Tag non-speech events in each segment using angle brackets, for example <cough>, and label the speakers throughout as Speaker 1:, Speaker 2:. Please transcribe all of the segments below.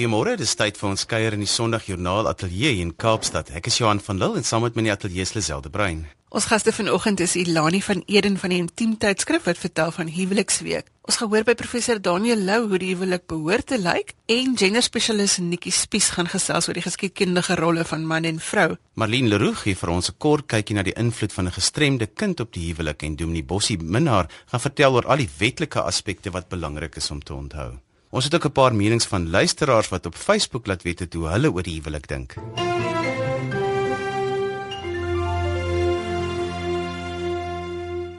Speaker 1: goeiemôre. Dis tyd vir ons kuier in die Sondagjoernaal Ateljee in Kaapstad. Ek is Johan van Lille en saam met my in die ateljee is Liselde Brein.
Speaker 2: Ons gaste vanoggend is Ilani van Eden van die Intiem Tydskrif wat vertel van huweliksweek. Ons gehoor by professor Daniel Lou hoe die huwelik behoort te lyk en genderspesialis Nikki Spies gaan gesels oor die geskiedkundige rolle van man en vrou.
Speaker 1: Marlene Leroux gee vir ons 'n kort kykie na die invloed van 'n gestremde kind op die huwelik en Dominee Bossie Minnar gaan vertel oor al die wetlike aspekte wat belangrik is om te onthou. Ons het ook 'n paar menings van luisteraars wat op Facebook laat weet het hoe hulle oor die huwelik dink.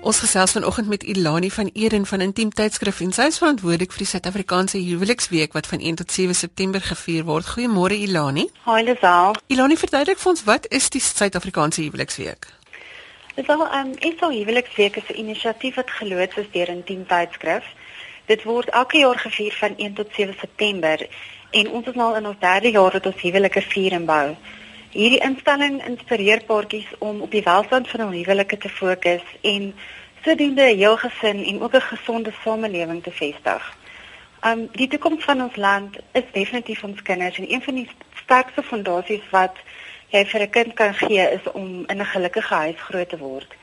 Speaker 2: Ons gesels vanoggend met Ilani van Eden van Intiem Tydskrif en sy is verantwoordelik vir die Suid-Afrikaanse Huweliksweek wat van 1 tot 7 September gevier word. Goeiemôre Ilani.
Speaker 3: Hi Lisel.
Speaker 2: Ilani, verduidelik vir ons wat is die Suid-Afrikaanse Huweliksweek?
Speaker 3: Lisel, ehm um, die Huweliksweek is 'n inisiatief wat geloods is deur Intiem Tydskrif. Dit word elke jaar gevier van 1 tot 7 September en ons is nou in ons derde jaar dat ons huwelike vier en bou. Hierdie instelling inspireer paartjies om op die welstand van hul huwelike te fokus en sodoende 'n heel gesin en ook 'n gesonde samelewing te vestig. Um die toekoms van ons land is definitief ons kinders en een van die sterkste fondasies wat jy vir 'n kind kan gee is om in 'n gelukkige huis groot te word.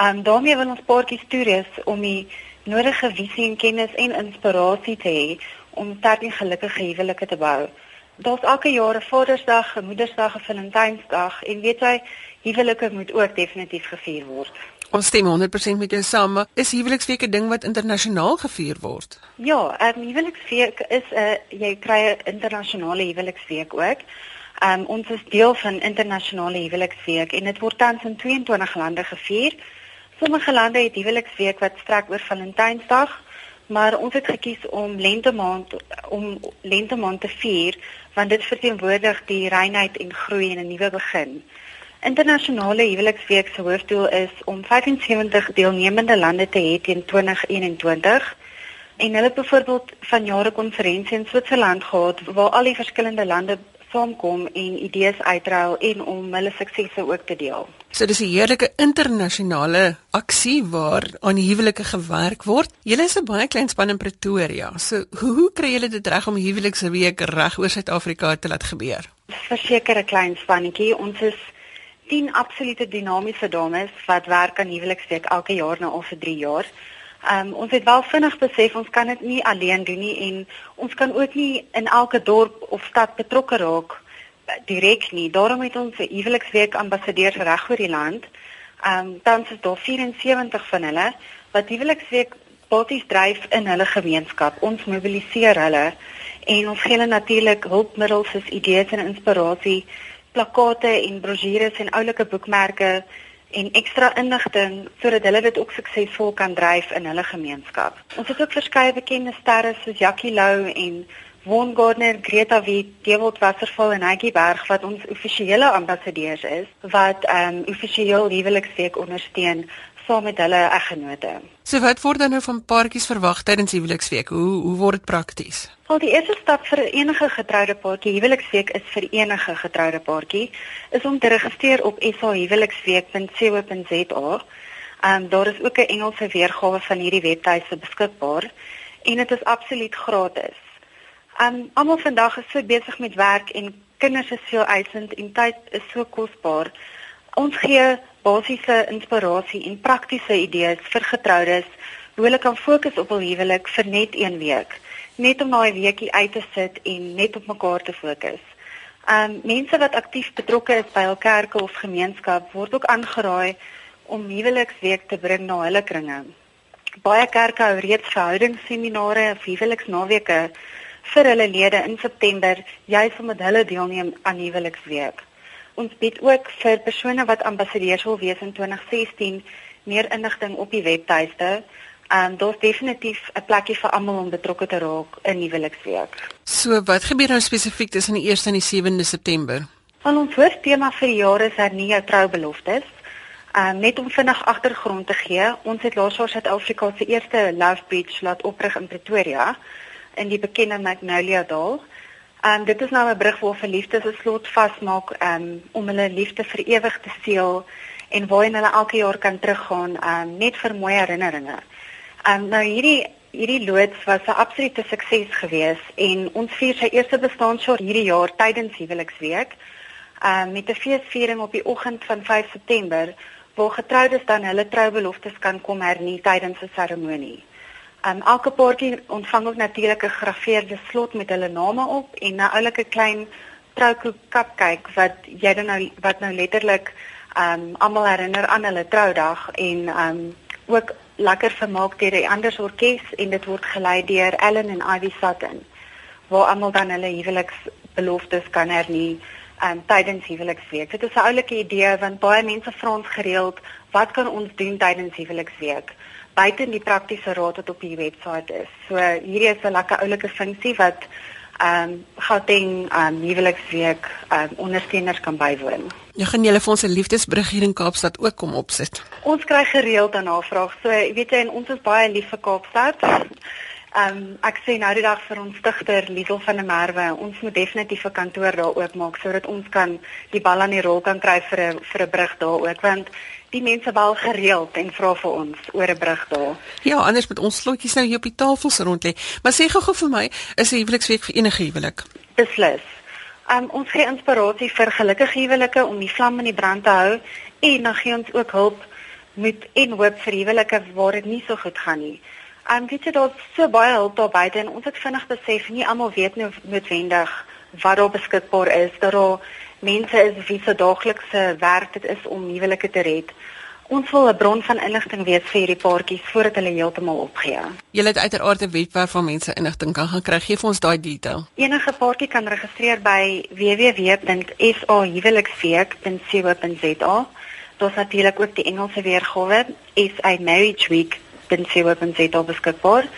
Speaker 3: Um daarmee wil ons paartjies toerus om die nodige visie en kennis en inspirasie te hê om sterk en gelukkige huwelike te bou. Daar's elke jaar 'n Vadersdag, 'n Moedersdag, 'n Valentynsdag en weet jy, huwelike moet ook definitief gevier word.
Speaker 2: Ons stem 100% met jou saam. Is huweliksweek 'n ding wat internasionaal gevier word?
Speaker 3: Ja, 'n um, ehm, huweliksweek is 'n uh, jy kry 'n internasionale huweliksweek ook. Um, ons is deel van internasionale huweliksweek en dit word tans in 22 lande gevier. Sommige lande het huweliksweek wat strek oor Valentynsdag, maar ons het gekies om lentemaand om lentemaand te vier want dit verteenwoordig die reinheid en groei en 'n nuwe begin. Internasionale huweliksweek se hoofdoel is om 75 deelnemende lande te hê teen 2021 en hulle het byvoorbeeld van jare konferensie in Switserland gehad waar al die verskillende lande saamkom en idees uitruil en om hulle suksesse ook te deel.
Speaker 2: So dis 'n heerlike internasionale aksie waar aan huwelike gewerk word. Julle is 'n baie klein span in Pretoria. So hoe, kry julle dit reg om huweliksweek reg oor Suid-Afrika te laat gebeur?
Speaker 3: Verseker 'n klein spannetjie. Ons is 10 absolute dinamiese dames wat werk aan huweliksweek elke jaar nou al vir 3 jaar. Um, ons het wel vinnig besef ons kan dit nie alleen doen nie en ons kan ook nie in elke dorp of stad betrokke raak direk nie. Daarom het ons 'n huweliksweek ambassadeurs reg oor die land. Ehm um, tans is daar 74 van hulle wat huweliksweek basies dryf in hulle gemeenskap. Ons mobiliseer hulle en ons gee hulle natuurlik hulpmiddels soos idees en inspirasie, plakkate en brosjures en oulike boekmerke en ekstra inligting sodat hulle dit ook suksesvol kan dryf in hulle gemeenskap. Ons het ook verskeie bekende sterre soos Jackie Lou en Von Gardner, Greta Wit, Dewold Wasserval en Heidi Berg wat ons offisiële ambassadeurs is wat ehm um, offisieel huweliksweek ondersteun saam met hulle eggenote.
Speaker 2: So wat word dan nou van paartjies verwag tydens huweliksweek? Hoe hoe word dit prakties?
Speaker 3: Wel die eerste stap vir enige getroude paartjie, huweliksweek is vir enige getroude paartjie, is om te registreer op sahuweliksweek.co.za. Ehm um, daar is ook 'n Engelse weergawe van hierdie webtuiste beskikbaar en dit is absoluut gratis. Ehm um, almal vandag is so besig met werk en kinders is veel eisend en tyd is so kosbaar. Ons gee basiese inspirasie en praktiese idees vir getroudes hoe hulle kan fokus op hul huwelik vir net een week, net om daai weekie uit te sit en net op mekaar te fokus. Um mense wat aktief betrokke is by hul kerke of gemeenskap word ook aangeraai om huweliksweek te bring na hulle kringe. Baie kerke hou reeds verhoudingsseminare of huweliksnaweke vir hulle lede in September, juis omdat hulle deelneem aan huweliksweek. Ons bied ook vir persone wat ambassadeurs wil wees in 2016 meer inligting op die webtuiste. Ehm um, daar's definitief 'n plekjie vir almal om betrokke te raak in Nuweliksweek.
Speaker 2: So, wat gebeur nou spesifiek tussen die 1ste en die 7de September?
Speaker 3: Van ons hoofthema vir die jaar is hernie jou troubeloftes. Ehm um, net om vinnig agtergrond te gee, ons het laas jaar Suid-Afrika se eerste Love Beach laat oprig in Pretoria in die bekende Magnolia Dal. En um, dit is nou 'n brug waar verliefdes 'n slot vasmaak um, om hulle liefde vir ewig te seël en waarheen hulle elke jaar kan teruggaan um, net vir mooi herinneringe. En um, nou hierdie Hierdie loods was 'n absolute sukses geweest en ons vier sy eerste bestaanjaar hierdie jaar tydens huweliksweek. Ehm uh, met 'n feesviering op die oggend van 5 September waar getroudes dan hulle troubeloftes kan kom hernie tydens 'n seremonie. Um elke paartjie ontvang ook natuurlik 'n gegraveerde slot met hulle name op en 'n oulike klein troukoek cupcake wat jy dan nou wat nou letterlik um almal herinner aan hulle troudag en um ook lekker vermaak deur die ander orkes en dit word gelei deur Ellen en Ivy Sutton waar almal dan hulle huweliksbeloftes kan hernie um, tydens huweliksweek. Dit is 'n oulike idee want baie mense vra ons gereeld, wat kan ons doen tydens huweliksweek? Buite die praktiese raad wat op die webwerf is. So hierdie is 'n lekker oulike funksie wat ehm um, Gauteng ehm um, huweliksweek ehm um, ondersteuners kan bywoon.
Speaker 2: Ja, gaan julle vir ons 'n liefdesbrug hier in Kaapstad ook kom opsit?
Speaker 3: Ons kry gereeld dan navraag. So weet jy, ons is baie lief vir Kaapstad. Ehm um, ek sê nou die dag vir ons stigter Liesel van der Merwe, ons moet definitief 'n kantoor daar oopmaak sodat ons kan die bal aan die rol kan kry vir 'n vir 'n brug daar ook want die mense bel gereeld en vra vir ons oor 'n brug daar.
Speaker 2: Ja, anders met ons slotjies nou hier op die tafels rond lê. Maar sê gou-gou vir my, is 'n huweliksweek vir enige huwelik?
Speaker 3: Beslis. Um, ons gee inspirasie vir gelukkige huwelike om die vlam in die brand te hou en dan gee ons ook hulp met en hoop vir huwelike waar dit nie so goed gaan nie. Um weet jy daar's so baie hulp daar buite en ons het vinnig besef nie almal weet nou noodwendig wat daar beskikbaar is dat daar mense is wie se daaglikse werk dit is om huwelike te red. Ons wil 'n bron van inligting wees vir hierdie paartjies voordat hulle heeltemal opgee.
Speaker 2: Jy het uiteraard 'n webwerf waar mense inligting kan gaan kry. Gee vir ons daai detail.
Speaker 3: Enige paartjie kan registreer by www.sahuweliksweek.co.za. Daar's natuurlik ook die Engelse weergawe, SA Marriage Week www.co.za beskikbaar.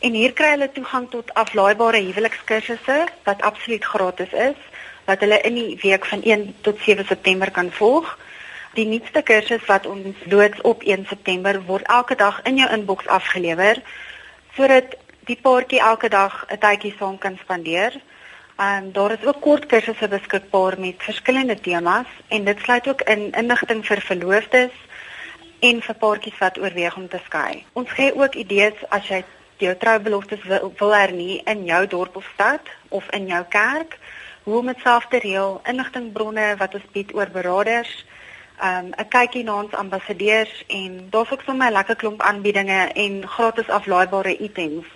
Speaker 3: En hier kry hulle toegang tot aflaaibare huwelikskursusse wat absoluut gratis is wat hulle in die week van 1 tot 7 September kan volg. Die nuutste kursus wat ons loods op 1 September word elke dag in jou inbox afgelewer sodat die paartjie elke dag 'n tydjie saam kan spandeer. En daar is ook kort kursusse beskikbaar met verskillende temas en dit sluit ook in inligting vir verloofdes, en vir paartjies wat oorweeg om te skei. Ons gee ook idees as jy jou troubeloftes wil, wil hernie in jou dorp of stad of in jou kerk, hoe om dit self te reël, inligtingbronne wat ons bied oor beraders, um, 'n kykie na ons ambassadeurs en daar's ook sommer 'n lekker klomp aanbiedinge en gratis aflaaibare items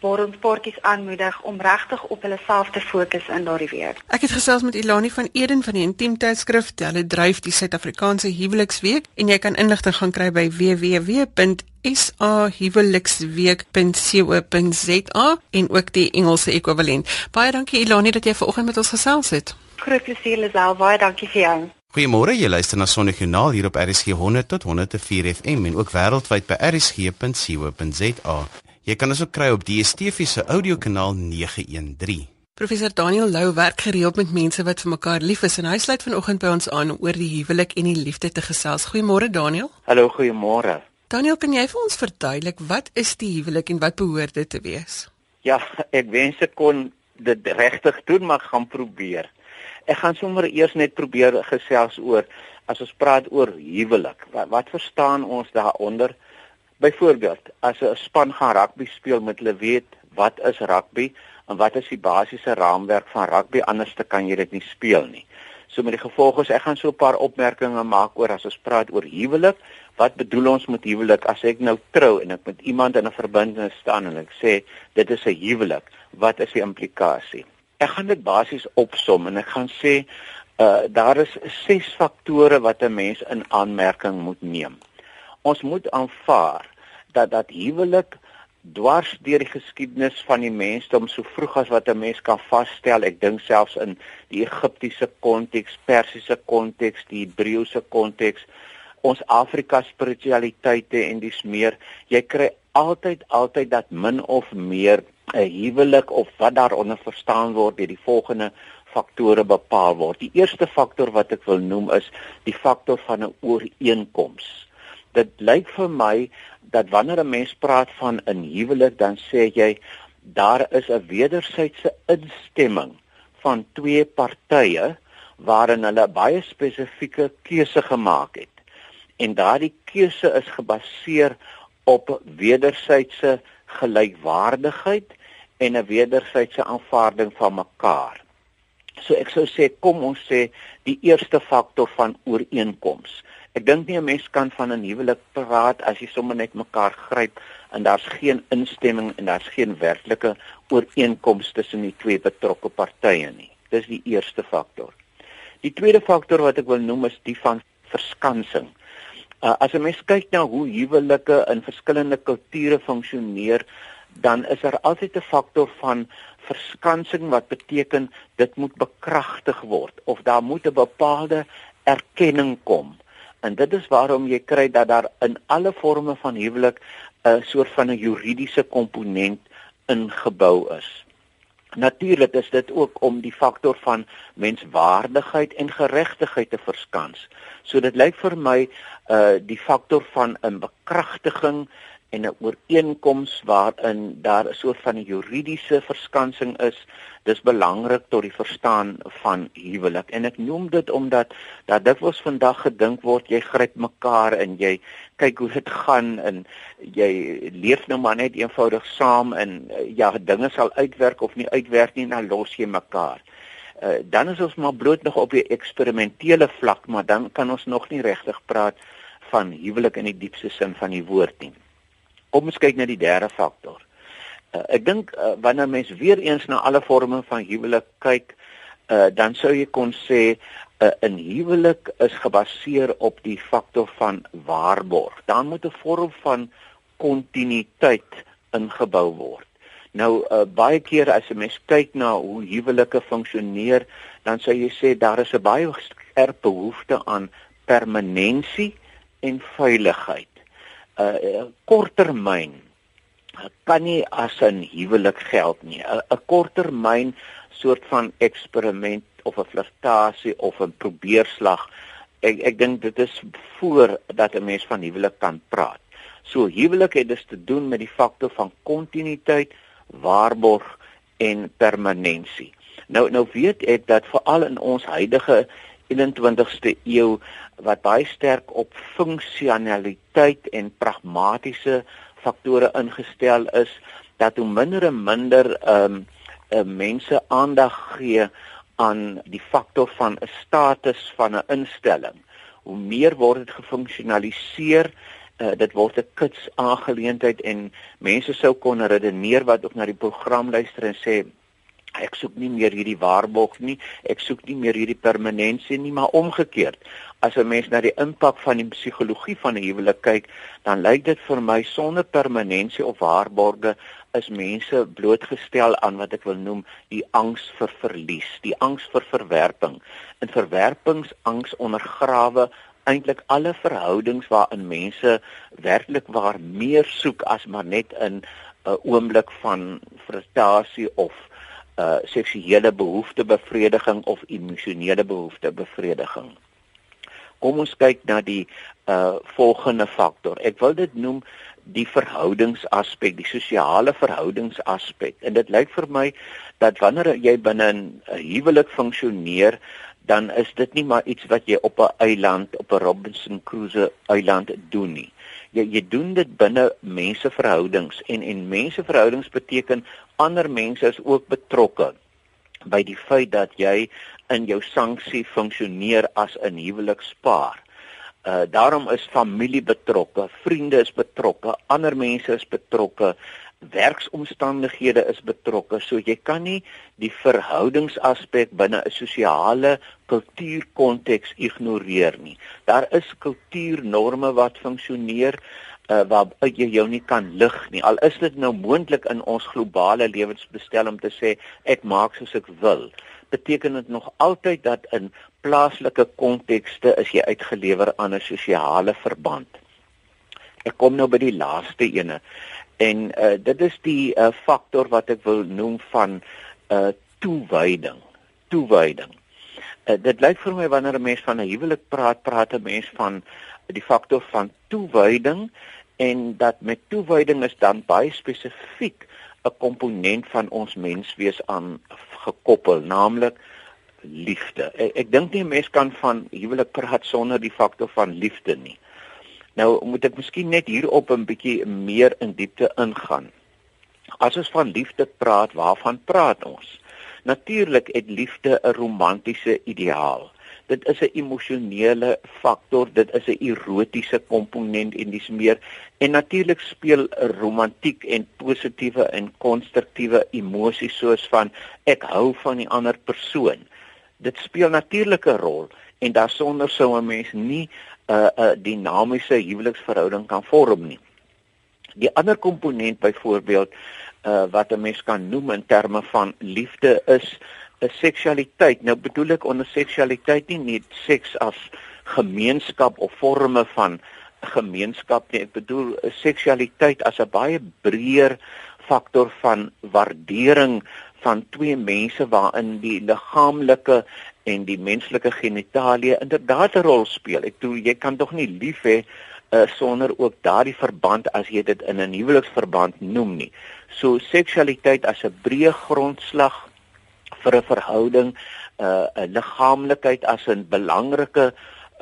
Speaker 3: waar ons paartjies aanmoedig om regtig op hulle self te fokus in daardie week.
Speaker 2: Ek het gesels met Ilani van Eden van die Intiem Tydskrif. Hulle dryf die Suid-Afrikaanse Huweliksweek en jy kan inligting gaan kry by www.sahuweliksweek.co.za en ook die Engelse ekwivalent. Baie dankie Ilani dat jy vanoggend met ons gesels het.
Speaker 3: Groot plesier Lisel, baie dankie vir jou.
Speaker 1: Goeiemôre, jy luister na Sonnejoernaal hier op RSG 100 tot 104 FM en ook wêreldwyd by rsg.co.za. Jy kan ons ook kry op DStv se audiokanaal 913.
Speaker 2: Professor Daniel Lou werk gereeld met mense wat vir mekaar lief is en hy sluit vanoggend by ons aan oor die huwelik en die liefde te gesels. Goeiemôre Daniel.
Speaker 4: Hallo, goeiemôre.
Speaker 2: Daniel, kan jy vir ons verduidelik wat is die huwelik en wat behoort dit te wees?
Speaker 4: Ja, ek wens ek kon dit regtig doen, maar gaan probeer. Ek gaan sommer eers net probeer gesels oor as ons praat oor huwelik. Wat, wat verstaan ons daaronder? Byvoorbeeld, as 'n span gaan rugby speel met hulle weet wat is rugby en wat is die basiese raamwerk van rugby anders te kan jy dit nie speel nie. So met die gevolg is ek gaan so 'n paar opmerkings maak oor as ons praat oor huwelik. Wat bedoel ons met huwelik? As ek nou trou en ek met iemand in 'n verbintenis staan en ek sê dit is 'n huwelik, wat is die implikasie? Ek gaan dit basies opsom en ek gaan sê uh daar is ses faktore wat 'n mens in aanmerking moet neem. Ons moet aanvaar dat dat huwelik dwars deur die geskiedenis van die mensdom so vroeg as wat 'n mens kan vasstel, ek dink selfs in die Egiptiese konteks, Persiese konteks, die Hebreëse konteks, ons Afrika spiritualiteite en dis meer, jy kry altyd altyd dat min of meer 'n huwelik of wat daaronder verstaan word deur die volgende faktore bepaal word. Die eerste faktor wat ek wil noem is die faktor van 'n ooreenkoms. Dit lyk vir my dat wanneer 'n mens praat van 'n huwelik dan sê jy daar is 'n wederwysige instemming van twee partye waarin hulle baie spesifieke keuse gemaak het. En daardie keuse is gebaseer op wederwysige gelykwaardigheid en 'n wederwysige aanvaarding van mekaar. So ek sou sê kom ons sê die eerste faktor van ooreenkoms. Ek dink nie 'n mens kan van 'n huwelik praat as jy sommer net mekaar gryp en daar's geen instemming en daar's geen werklike ooreenkoms tussen die twee betrokke partye nie. Dis die eerste faktor. Die tweede faktor wat ek wil noem is die van verskansing. Uh, as 'n mens kyk na hoe huwelike in verskillende kulture funksioneer, dan is daar altyd 'n faktor van verskansing wat beteken dit moet bekragtig word of daar moet 'n bepaalde erkenning kom. En dit is waarom jy kry dat daar in alle forme van huwelik 'n soort van 'n juridiese komponent ingebou is. Natuurlik is dit ook om die faktor van menswaardigheid en geregtigheid te verskans. So dit lyk vir my uh die faktor van 'n bekragtiging en 'n ooreenkoms waarin daar soort van 'n juridiese verskansing is, dis belangrik tot die verstaan van huwelik. En ek noem dit omdat dat dikwels vandag gedink word jy gryp mekaar en jy kyk hoe dit gaan en jy leef nou maar net eenvoudig saam en ja, dinge sal uitwerk of nie uitwerk nie, dan los jy mekaar. Uh, dan is ons maar bloot nog op die eksperimentele vlak, maar dan kan ons nog nie regtig praat van huwelik in die diepste sin van die woord nie. Kom ons kyk na die derde faktor. Uh, ek dink uh, wanneer mens weer eens na alle forme van huwelik kyk, uh, dan sou jy kon sê uh, 'n huwelik is gebaseer op die faktor van waarborg. Dan moet 'n vorm van kontinuïteit ingebou word. Nou uh, baie keer as 'n mens kyk na hoe huwelike funksioneer, dan sou jy sê daar is 'n baie skerp behoefte aan permanensie en veiligheid. 'n uh, korttermyn kan nie as 'n huwelik geld nie. 'n korttermyn soort van eksperiment of 'n flirtasie of 'n probeerslag. Ek ek dink dit is voor dat 'n mens van huwelik kan praat. So huwelik het dus te doen met die faktor van kontinuïteit, waarborg en permanensie. Nou nou weet ek dat veral in ons huidige 21ste eeu wat baie sterk op funksionaliteit en pragmatiese faktore ingestel is dat hoe minder en minder ehm um, mense aandag gee aan die faktor van 'n status van 'n instelling. Hoe meer word dit gefunksionaliseer uh, dit word 'n kits aangeleentheid en mense sou kon redeneer wat ook na die program luister en sê ek soek nie meer hierdie waarborg nie, ek soek nie meer hierdie permanensie nie, maar omgekeerd. As 'n mens na die impak van die psigologie van 'n huwelik kyk, dan lyk dit vir my sonder permanensie of waarborge is mense blootgestel aan wat ek wil noem die angs vir verlies, die angs vir verwerping. En verwerpingsangs ondergrawe eintlik alle verhoudings waarin mense werklik waar meer soek as maar net in 'n oomblik van frustrasie of uh seksuele behoeftebevrediging of emosionele behoeftebevrediging. Kom ons kyk na die uh volgende faktor. Ek wil dit noem die verhoudingsaspek, die sosiale verhoudingsaspek. En dit lyk vir my dat wanneer jy binne 'n huwelik funksioneer, dan is dit nie maar iets wat jy op 'n eiland, op 'n Robinson Crusoe eiland doen nie jy jy doen dit binne menseverhoudings en en menseverhoudings beteken ander mense is ook betrokke by die feit dat jy in jou sanksie funksioneer as 'n huwelikspaar. Uh daarom is familie betrokke, vriende is betrokke, ander mense is betrokke, werksomstandighede is betrokke. So jy kan nie die verhoudingsaspek binne 'n sosiale kultuurkonteks ignoreer nie. Daar is kultuurnorme wat funksioneer uh, waar jy jou nie kan lig nie. Al is dit nou moontlik in ons globale lewensbestel om te sê ek maak soos ek wil, beteken dit nog altyd dat in plaaslike kontekste is jy uitgelewer aan 'n sosiale verband. Ek kom nou by die laaste ene. En uh, dit is die uh, faktor wat ek wil noem van uh toewyding. Toewyding. Uh, dit lyk vir my wanneer 'n mens van 'n huwelik praat, praat 'n mens van die faktor van toewyding en dat met toewyding is dan baie spesifiek 'n komponent van ons menswees aan gekoppel, naamlik liefde. Ek, ek dink nie 'n mens kan van huwelik praat sonder die faktor van liefde nie. Nou moet ek miskien net hierop 'n bietjie meer in diepte ingaan. As ons van liefde praat, waarvan praat ons? Natuurlik het liefde 'n romantiese ideaal dit is 'n emosionele faktor, dit is 'n erotiese komponent en dis meer en natuurlik speel romantiek en positiewe en konstruktiewe emosies soos van ek hou van die ander persoon. Dit speel natuurlik 'n rol en daarsonder sou 'n mens nie 'n uh, 'n uh, dinamiese huweliksverhouding kan vorm nie. Die ander komponent byvoorbeeld uh, wat 'n mens kan noem in terme van liefde is 'n seksualiteit. Nou bedoel ek onder seksualiteit nie net seks as gemeenskap of forme van gemeenskap nie. Ek bedoel seksualiteit as 'n baie breër faktor van waardering van twee mense waarin die liggaamlike en die menslike genitalie inderdaad 'n rol speel. Ek bedoel jy kan tog nie lief hê uh, sonder ook daardie verband as jy dit in 'n huweliksverband noem nie. So seksualiteit as 'n breë grondslag vir 'n verhouding uh 'n liggaamlikheid as 'n belangrike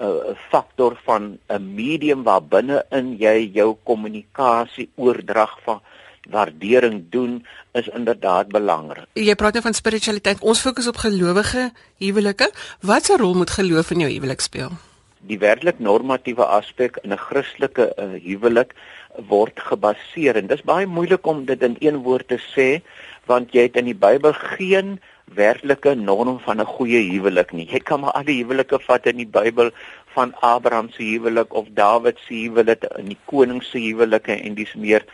Speaker 4: uh faktor van 'n medium waar binne-in jy jou kommunikasie oordrag van waardering doen is inderdaad belangrik.
Speaker 2: Jy praat nou van spiritualiteit. Ons fokus op gelowige huwelike. Wat 'n rol moet geloof in jou huwelik speel?
Speaker 4: Die werklik normatiewe aspek in 'n Christelike uh, huwelik word gebaseer en dis baie moeilik om dit in een woord te sê want jy het in die Bybel geen werklike norm van 'n goeie huwelik nie. Jy kan maar al die huwelike vat in die Bybel van Abraham se huwelik of Dawid se huwelik en die koning se huwelike en dis meer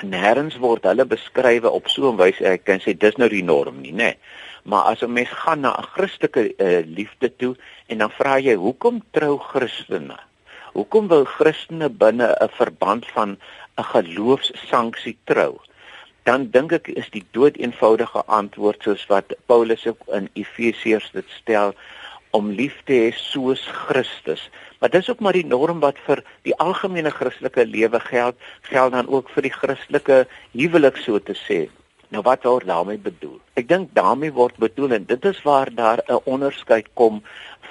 Speaker 4: nêrens word hulle beskrywe op so 'n wyse ek kan sê dis nou die norm nie, nê. Maar as 'n mens gaan na 'n Christelike uh, liefde toe en dan vra jy hoekom trou Christene? Hoekom wil Christene binne 'n verband van 'n geloofssanksie trou? dan dink ek is die dood eenvoudige antwoord soos wat Paulus ook in Efesiërs dit stel om lief te hê soos Christus. Maar dis ook maar die norm wat vir die algemene Christelike lewe geld, geld dan ook vir die Christelike huwelik so te sê. Nou wat word daarmee bedoel? Ek dink daarmee word bedoel en dit is waar daar 'n onderskeid kom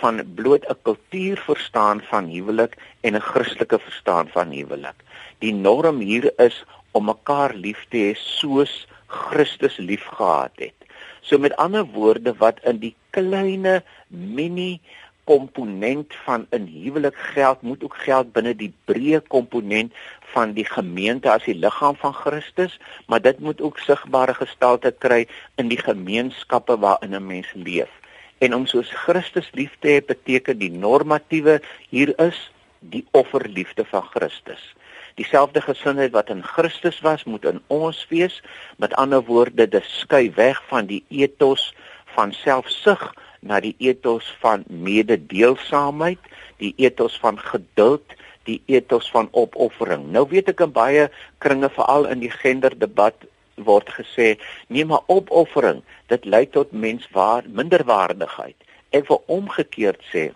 Speaker 4: van bloot 'n kultuurverstaan van huwelik en 'n Christelike verstaan van huwelik. Die norm hier is om mekaar lief te hê soos Christus liefgehad het. So met ander woorde wat in die kleine mini komponent van 'n huwelik geld, moet ook geld binne die breë komponent van die gemeente as die liggaam van Christus, maar dit moet ook sigbare gestalte kry in die gemeenskappe waarin 'n mens leef. En om soos Christus lief te hê beteken die normatiewe hier is die offerliefde van Christus dieselfde gesindheid wat in Christus was, moet in ons wees. Met ander woorde, dit skei weg van die ethos van selfsug na die ethos van mededeelsaamheid, die ethos van geduld, die ethos van opoffering. Nou weet ek in baie kringe veral in die genderdebat word gesê, nee maar opoffering, dit lei tot menswaar minderwaardigheid. Ek wil omgekeerd sê,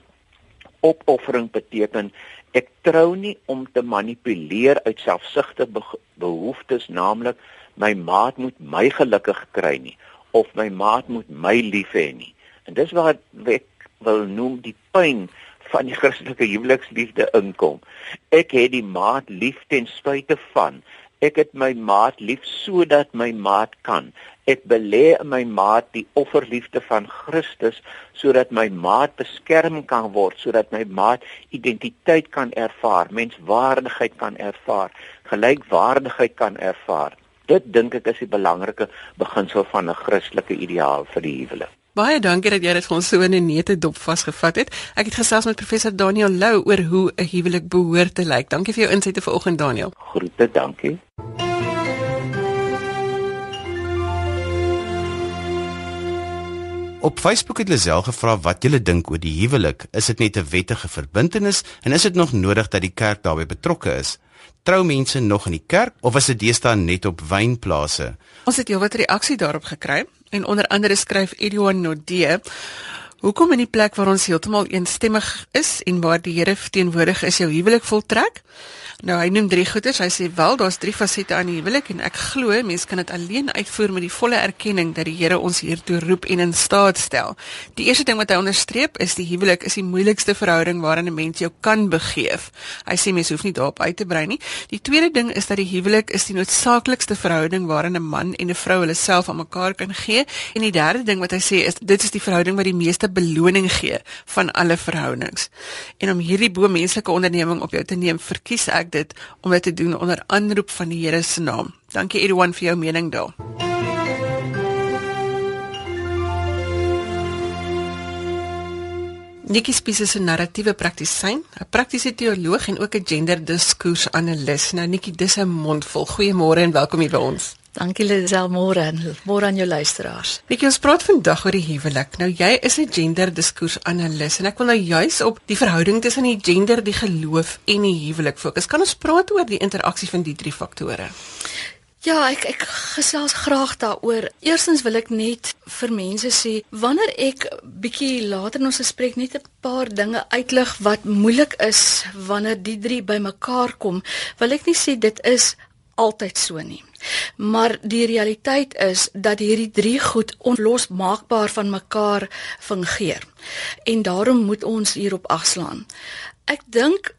Speaker 4: opoffering beteken Ek trou nie om te manipuleer uit selfsugtige behoeftes, naamlik my maat moet my gelukkig kry nie of my maat moet my lief hê nie. En dis wat ek wil noem die pyn van die <laughs> Christelike huweliksliefde inkom. Ek het die maat lief ten spyte van ek het my maat lief sodat my maat kan ek belê in my maat die offerliefde van Christus sodat my maat beskerm kan word sodat my maat identiteit kan ervaar menswaardigheid kan ervaar gelykwaardigheid kan ervaar dit dink ek is die belangrike beginsel van 'n Christelike ideaal vir die huwelik
Speaker 2: Baie dankie dat jy dit vir ons so in 'n nette dop vasgevat het. Ek het gesels met professor Daniel Lou oor hoe 'n huwelik behoort te lyk. Dankie vir jou insette vanoggend Daniel.
Speaker 4: Groete, dankie.
Speaker 1: Op Facebook het Lisel gevra wat julle dink oor die huwelik. Is dit net 'n wettige verbintenis en is dit nog nodig dat die kerk daarbey betrokke is? Trou mense nog in die kerk of is dit deesdae net op wynplase?
Speaker 2: Ons het heelwat reaksie daarop gekry en onder andere skryf Edouard Nodee Hoekom in die plek waar ons heeltemal eensstemmig is en waar die Here teenwoordig is jou huwelik voltrek? Nou hy noem drie goeders. Hy sê wel daar's drie fasette aan die huwelik en ek glo mense kan dit alleen uitvoer met die volle erkenning dat die Here ons hiertoe roep en in staat stel. Die eerste ding wat hy onderstreep is die huwelik is die moeilikste verhouding waarin 'n mens jou kan begeef. Hy sê mens hoef nie daarop uit te brei nie. Die tweede ding is dat die huwelik is die noodsaaklikste verhouding waarin 'n man en 'n vrou hulle self aan mekaar kan gee en die derde ding wat hy sê is dit is die verhouding wat die meeste beloning gee van alle verhoudings. En om hierdie bo menslike onderneming op jou te neem, verkies ek dit om dit te doen onder aanroep van die Here se naam. Dankie Edwan vir jou mening daar. Nikki Spies is 'n narratiewe praktisyn, 'n praktiese teoloog en ook 'n genderdiskuursanalis. Nou Nikki, dis 'n mondvol. Goeiemôre en welkom hier by ons.
Speaker 5: Dankie Lisel môre en môre aan jou luisteraars.
Speaker 2: Ek ons praat vandag oor die huwelik. Nou jy is 'n genderdiskuursanalis en ek wil nou juis op die verhouding tussen die gender, die geloof en die huwelik fokus. Kan ons praat oor die interaksie van die drie faktore?
Speaker 5: Ja, ek ek gesels graag daaroor. Eerstens wil ek net vir mense sê, wanneer ek bietjie later in ons gesprek net 'n paar dinge uitlig wat moeilik is wanneer die drie bymekaar kom, wil ek nie sê dit is altyd so nie. Maar die realiteit is dat hierdie drie goed onlosmaakbaar van mekaar fungeer. En daarom moet ons hierop agslaan. Ek dink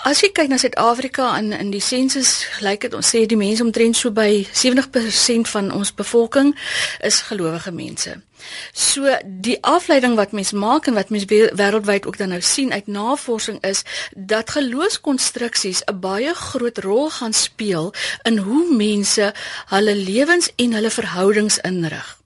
Speaker 5: As jy kyk na Suid-Afrika in in die sensus lyk dit ons sê die mense omtrent so by 70% van ons bevolking is gelowige mense. So die afleiding wat mens maak en wat mens wêreldwyd ook dan nou sien uit navorsing is dat geloofskonstruksies 'n baie groot rol gaan speel in hoe mense hulle lewens en hulle verhoudings inrig.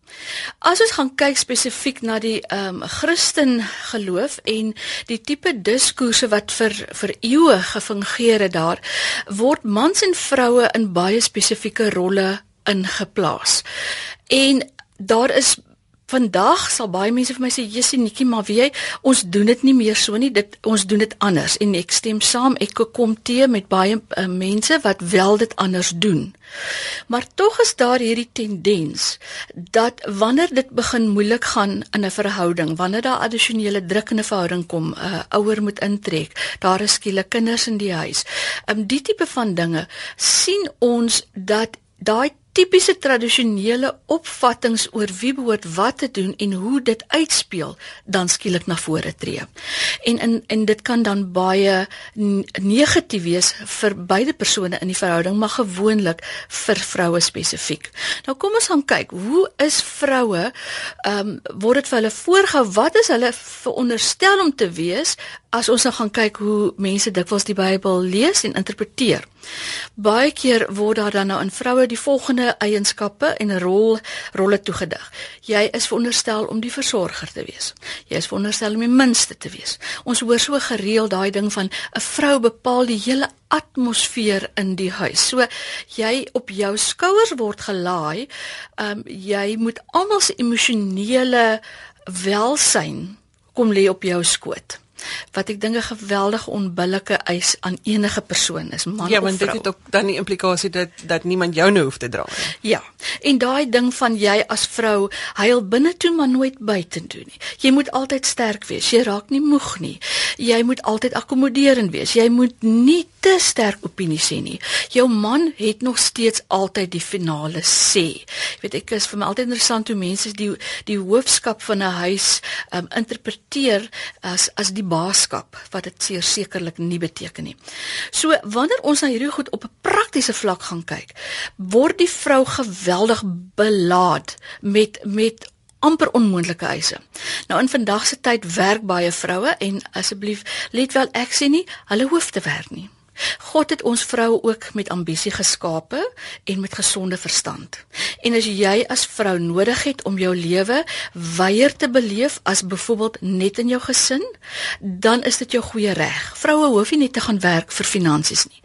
Speaker 5: As ons gaan kyk spesifiek na die ehm um, Christen geloof en die tipe diskoerse wat vir vir eeue gefungeer het daar, word mans en vroue in baie spesifieke rolle ingeplaas. En daar is Vandag sal baie mense vir my sê, "Jessie Nikkie, maar wie jy, ons doen dit nie meer so nie. Dit ons doen dit anders." En ek stem saam. Ek kom te met baie uh, mense wat wel dit anders doen. Maar tog is daar hierdie tendens dat wanneer dit begin moeilik gaan in 'n verhouding, wanneer daar addisionele druk in 'n verhouding kom, 'n uh, ouer moet intrek, daar is skielik kinders in die huis. Um die tipe van dinge sien ons dat daai tipiese tradisionele opvattinge oor wie behoort wat te doen en hoe dit uitspeel dan skielik na vore tree. En in en dit kan dan baie negatief wees vir beide persone in die verhouding, maar gewoonlik vir vroue spesifiek. Nou kom ons gaan kyk, hoe is vroue ehm um, word dit vir hulle voorgehou wat is hulle veronderstel om te wees as ons nou gaan kyk hoe mense dikwels die Bybel lees en interpreteer. Baie keer word daar dan nou in vroue die volgende eienskappe en rol rolle toegedig. Jy is veronderstel om die versorger te wees. Jy is veronderstel om die minste te wees. Ons hoor so gereeld daai ding van 'n vrou bepaal die hele atmosfeer in die huis. So jy op jou skouers word gelaai. Ehm um, jy moet almal se emosionele welsyn kom lê op jou skoot wat ek dink 'n geweldige onbillike eis aan enige persoon is, man
Speaker 2: ja,
Speaker 5: of vrou. Ja, want
Speaker 2: dit het ook dan die implikasie dat dat niemand jou nou hoef te dra
Speaker 5: nie. Ja. En daai ding van jy as vrou huil binne toe maar nooit buite toe nie. Jy moet altyd sterk wees. Jy raak nie moeg nie. Jy moet altyd akkommoderend wees. Jy moet nie te sterk opinie sê nie. Jou man het nog steeds altyd die finale sê. Jy weet ek is vir my altyd interessant hoe mense die die hoofskap van 'n huis um, interpreteer as as die baaskap wat dit seker sekerlik nie beteken nie. So wanneer ons na hierdie goed op 'n praktiese vlak gaan kyk, word die vrou geweldig belaad met met amper onmoontlike eise. Nou in vandag se tyd werk baie vroue en asseblief let wel ek sê nie hulle hoef te werk nie. God het ons vroue ook met ambisie geskape en met gesonde verstand. En as jy as vrou nodig het om jou lewe weier te beleef as byvoorbeeld net in jou gesin, dan is dit jou goeie reg. Vroue hoef nie net te gaan werk vir finansies nie.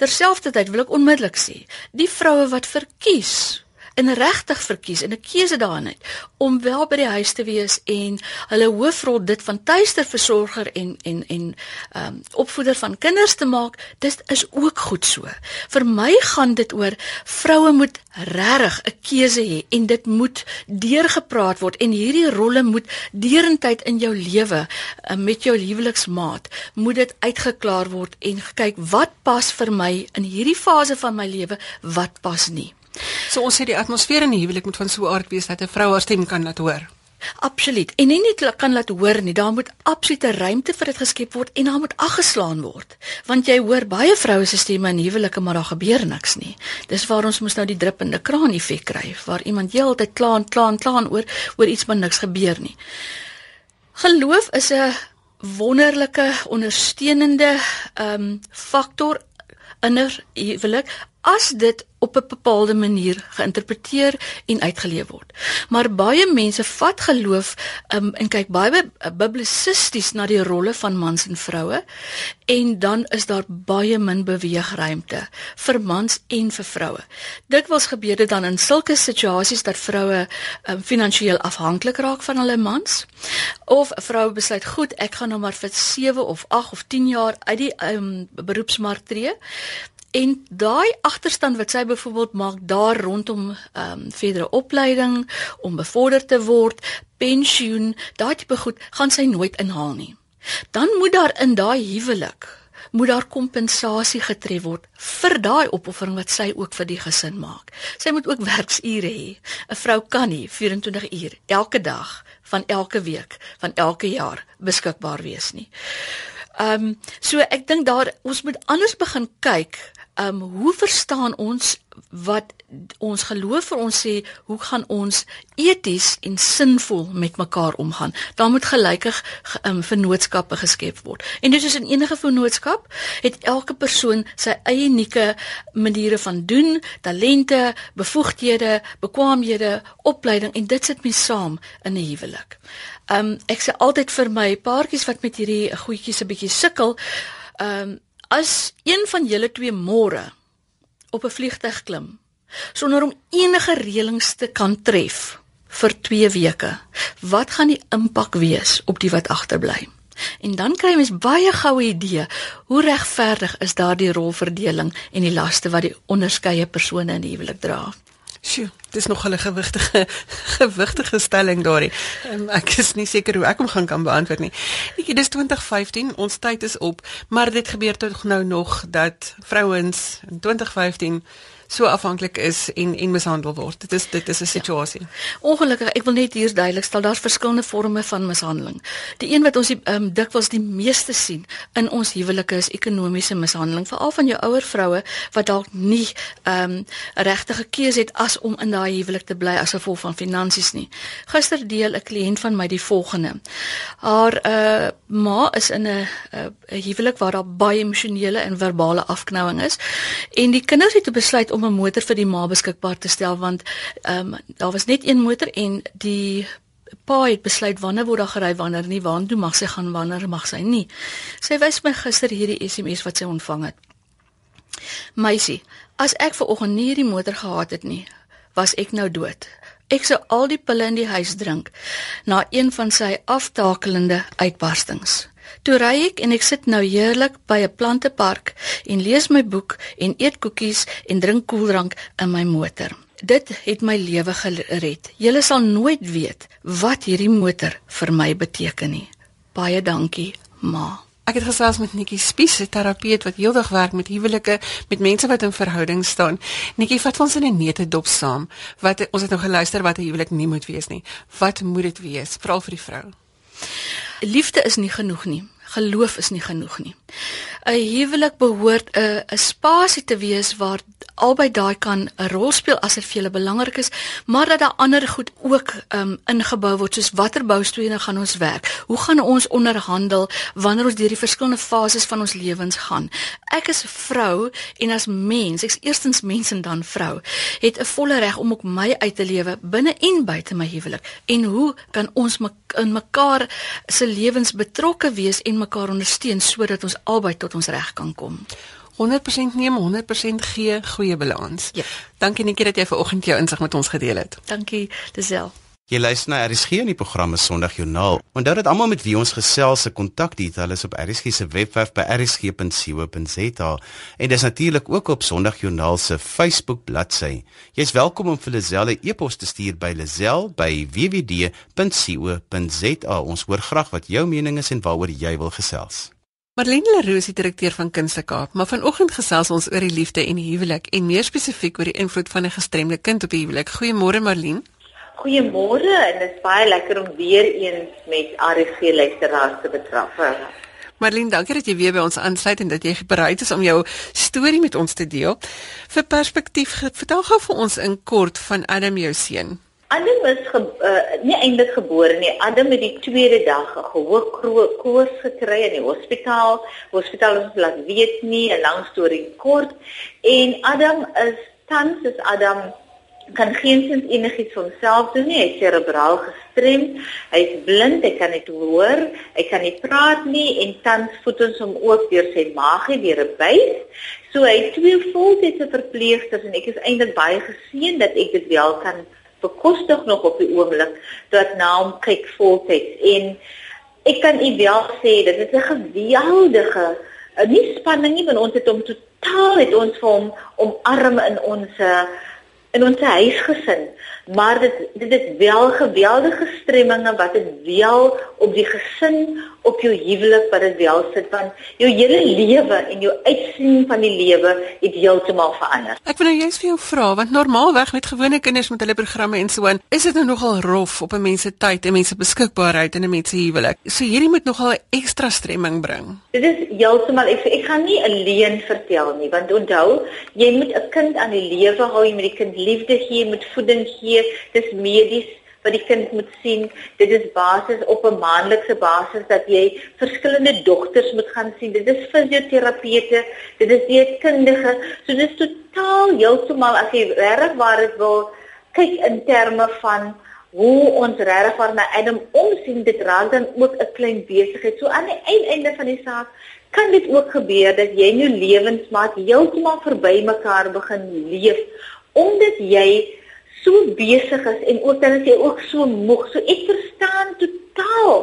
Speaker 5: Terselfdertyd wil ek onmiddellik sê, die vroue wat verkies en regtig verkies en 'n keuse daarin het om wel by die huis te wees en hulle hoofrol dit van tuisterversorger en en en ehm um, opvoeder van kinders te maak, dit is ook goed so. Vir my gaan dit oor vroue moet regtig 'n keuse hê en dit moet deurgepraat word en hierdie rolle moet deurentyd in jou lewe uh, met jou huweliksmaat moet dit uitgeklaar word en kyk wat pas vir my in hierdie fase van my lewe, wat pas nie.
Speaker 2: So ons sê die atmosfeer in die huwelik moet van so 'n aard wees dat 'n vrou haar stem kan laat hoor.
Speaker 5: Absoluut. En nie net kan laat hoor nie, daar moet absolute ruimte vir dit geskep word en daar moet aggeslaan word. Want jy hoor baie vroue se stemme in huwelike maar daar gebeur niks nie. Dis waar ons mos nou die druppende kraan effek kry, waar iemand heeltyd klaan, klaan, klaan oor oor iets maar niks gebeur nie. Geloof is 'n wonderlike ondersteunende ehm um, faktor in 'n huwelik as dit op 'n bepaalde manier geïnterpreteer en uitgeleef word. Maar baie mense vat geloof um, en kyk baie biblisisties na die rolle van mans en vroue en dan is daar baie min beweegruimte vir mans en vir vroue. Dikwels gebeur dit dan in sulke situasies dat vroue um, finansiëel afhanklik raak van hulle mans of 'n vrou besluit goed, ek gaan nou maar vir 7 of 8 of 10 jaar uit die um, beroepsmark tree En daai agterstand wat sy byvoorbeeld maak daar rondom ehm um, verdere opleiding om bevorder te word, pensioen, daai tipe goed gaan sy nooit inhaal nie. Dan moet daar in daai huwelik moet daar kompensasie getref word vir daai opoffering wat sy ook vir die gesin maak. Sy moet ook werksure hê. 'n Vrou kan nie 24 uur elke dag van elke week van elke jaar beskikbaar wees nie. Ehm um, so ek dink daar ons moet anders begin kyk um hoe verstaan ons wat ons geloof vir ons sê hoe gaan ons eties en sinvol met mekaar omgaan? Daar moet gelykig um, vennootskappe geskep word. En dit is in enige vennootskap het elke persoon sy eie unieke maniere van doen talente bevoegdhede bekwaamhede opleiding en dit sit mes saam in 'n huwelik. Um ek sê altyd vir my paartjies wat met hierdie goedjies 'n bietjie sukkel um As een van julle twee môre op 'n vliegtyg klim sonder om enige reëlings te kan tref vir 2 weke, wat gaan die impak wees op die wat agterbly? En dan kry mens baie goue idee hoe regverdig is daardie rolverdeling en die laste wat die onderskeie persone in die huwelik dra.
Speaker 2: Sjoe, dis nog 'n gewigtige <laughs> gewigtige stelling daarin. Um, ek is nie seker hoe ek hom gaan kan beantwoord nie. Netjie, dis 2015, ons tyd is op, maar dit gebeur tog nou nog dat vrouens in 2015 so afhanklik is en en mishandel word. Dit is dit is 'n situasie. Ja.
Speaker 5: Ongelukkig, ek wil net hier duidelik stel, daar's verskillende forme van mishandeling. Die een wat ons die um, dikwels die meeste sien in ons huwelike is ekonomiese mishandeling, veral van jou ouer vroue wat dalk nie ehm um, regtig gekeus het as om in daai huwelik te bly as gevolg van finansies nie. Gister deel 'n kliënt van my die volgende. Haar uh ma is in 'n 'n huwelik waar daar baie emosionele en verbale afknouing is en die kinders het besluit om 'n motor vir die ma beskikbaar te stel want ehm um, daar was net een motor en die pa het besluit wanneer word daar gery wanneer nie waar toe mag sy gaan wanneer mag sy nie. Sy wys my gister hierdie SMS wat sy ontvang het. Meisie, as ek ver oggend nie hierdie motor gehad het nie, was ek nou dood. Ek sou al die pille in die huis drink na een van sy aftakelende uitbarstings. Toe ry ek en ek sit nou heerlik by 'n plantepark en lees my boek en eet koekies en drink koeldrank in my motor. Dit het my lewe gered. Julle sal nooit weet wat hierdie motor vir my beteken nie. Baie dankie, ma.
Speaker 2: Ek het gesels met Nikki Spies, 'n terapeut wat heeldag werk met huwelike, met mense wat in verhouding staan. Nikki, vat ons in 'n nette dop saam. Wat ons het nou geluister wat 'n huwelik nie moet wees nie. Wat moet dit wees, veral vir die vrou?
Speaker 5: Liefde is nie genoeg nie. Geloof is nie genoeg nie. 'n Huwelik behoort 'n 'n spasie te wees waar albei daai kan 'n rol speel as dit vir julle belangrik is, maar dat daar ander goed ook um ingebou word soos watter boustene gaan ons werk? Hoe gaan ons onderhandel wanneer ons deur die verskillende fases van ons lewens gaan? Ek is 'n vrou en as mens, ek's eerstens mens en dan vrou, het 'n volle reg om ook my uit te lewe binne en buite my huwelik. En hoe kan ons in mekaar se lewens betrokke wees en mekaar ondersteun sodat ons albei tot ons reg kan kom?
Speaker 2: 100% neem, 100% gee, goeie balans.
Speaker 5: Ja.
Speaker 2: Dankie netjie dat jy vanoggend jou insig met ons gedeel het.
Speaker 5: Dankie, Lisel.
Speaker 1: Jy luister na RSG in die programme Sondag Joernaal. Onthou dat almal met wie ons gesels se kontakdetail is op RSG se webwerf by rsg.co.za en dis natuurlik ook op Sondag Joernaal se Facebook bladsy. Jy's welkom om vir Liselle e-pos te stuur by lisel@wwd.co.za. Ons hoor graag wat jou mening is en waaroor jy wil gesels.
Speaker 2: Marlene Leroux is die direkteur van Kunste Kaap, maar vanoggend gesels ons oor die liefde en die huwelik en meer spesifiek oor die invloed van 'n gestremde kind op die huwelik. Goeiemôre Marlene.
Speaker 6: Goeiemôre en dit is baie lekker om weer eens met RC luisteraars te betraf.
Speaker 2: Marlene, dankie dat jy weer by ons aansluit en dat jy bereid is om jou storie met ons te deel. Vir perspektief, vertel gou vir ons in kort van Adam jou seun.
Speaker 6: Adam is ge, uh, nie eintlik gebore nie. Adam het die tweede dag 'n gehoor koors gekry in die hospitaal. Hospitaal het laat weet nie, 'n lang storie kort. En Adam is tans is Adam kan geensins enigiets vir homself doen nie. Hy is cerebraal gestremd. Hy is blind, hy kan nie hoor, hy kan nie praat nie en tans voed ons hom ook deur sy maagie deur 'n buis. So hy het twee voltydse verpleegsters en ek is eintlik baie geseën dat ek dit wel kan bekostig nog op die oomblik dat na hom kyk voltyds en ek kan u wel sê dit is 'n geweldige nie spanning nie want ons het hom totaal het ons vir hom omarm in ons in ons huisgesin maar dit dit is wel geweldige strenginge wat dit wel op die gesin op jou huwelik wat dit wel sit want jou hele lewe en jou uitsien van die lewe het heeltemal verander.
Speaker 2: Ek wil nou juist vir jou vra want normaalweg met gewone kinders met hulle programme en so aan is dit nou nogal rof op 'n mens se tyd en mense beskikbaarheid in 'n mens se huwelik. So hierdie moet nogal 'n ekstra stremming bring.
Speaker 6: Dit is heeltemal ek ek gaan nie alleen vertel nie want onthou jy moet 'n kind aan die lewe hou jy moet die kind liefde gee, moet voeding gee, dis medies wat die kind moet sien. Dit is basis op 'n maandelikse basis dat jy verskillende dogters moet gaan sien. Dit is fisioterapeute, dit is dieetkundige. So dit is totaal heeltemal as jy reg waar dit wil kyk in terme van hoe ons regtig van Adam omsien dit raak dan ook 'n klein besigheid. So aan die einde van die saak kan dit ook gebeur dat jy nou lewensmaat heeltemal verby mekaar begin leef omdat jy so besig is en ook dan is jy ook so moeg. So ek verstaan totaal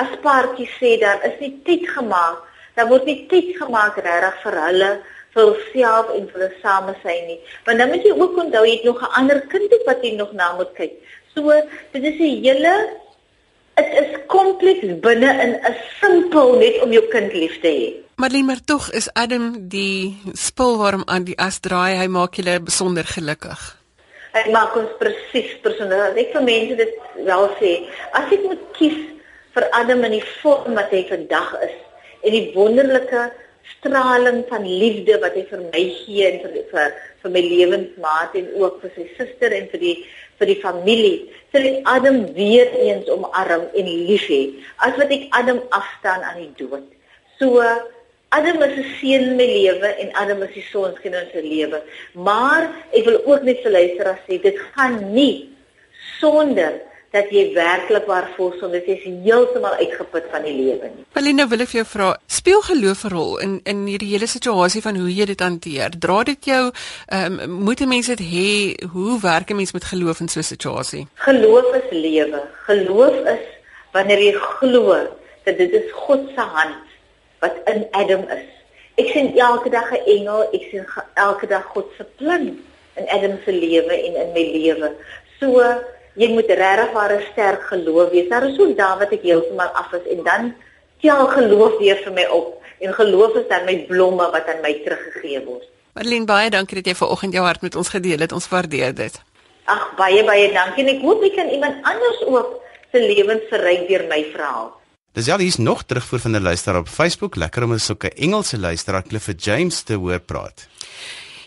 Speaker 6: as paartjie sê daar is nie tyd gemaak. Daar word nie tyd gemaak regtig vir hulle vir hulself en vir hulle samesyn nie. Want dan moet jy ook onthou jy het nog 'n ander kind wat jy nog na moet kyk. So dit is 'n hele dit is kompleks binne in 'n simpel net om jou kind lief te hê.
Speaker 2: Marlene, maar tog is Adam die spul waarom aan die as draai, hy maak julle besonder gelukkig.
Speaker 6: Hy maak ons presies personeel. Ek vir mense dit wel sê, as ek moet kies vir Adam in die vorm wat hy vandag is en die wonderlike straling van liefde wat hy vir my gee en vir vir, vir my lewensmaat en ook vir sy suster en vir die vir die familie, sal ek Adam weer eens omarm en lief hê as wat ek Adam afstaan aan die dood. So Adam is 'n seën in my lewe en Adam is die sonskyn in sy lewe. Maar ek wil ook net vir luisteraars sê dit gaan nie sonder dat jy werklik waar voel sonder jy is heeltemal uitgeput van die lewe nie.
Speaker 2: Paulina wil ek vir jou vra, speel geloof 'n rol in in hierdie hele situasie van hoe jy dit hanteer? Dra dit jou ehm um, moet mense dit hê hoe werk 'n mens met geloof in so 'n situasie?
Speaker 6: Geloof is lewe. Geloof is wanneer jy glo dat dit is God se hand wat in Adam is. Ek sien elke dag 'n engel, ek sien elke dag God se plan in Adam se lewe en in my lewe. So jy moet regtig 'n sterk geloof hê. Daar is so daar wat ek heeltemal af is en dan tel geloof weer vir my op en geloof is dan my blomme wat aan my teruggegee word.
Speaker 2: Marlene baie dankie dat jy vanoggend jou hart met ons gedeel het. Ons waardeer dit.
Speaker 6: Ag baie baie dankie en ek hoop ek kan iemand anders ook se lewens verryk deur my verhaal.
Speaker 1: Dis ja, hier's nog terugvoer van 'n luisteraar op Facebook. Lekker om 'n Engelse luisteraar Clifford James te hoor praat.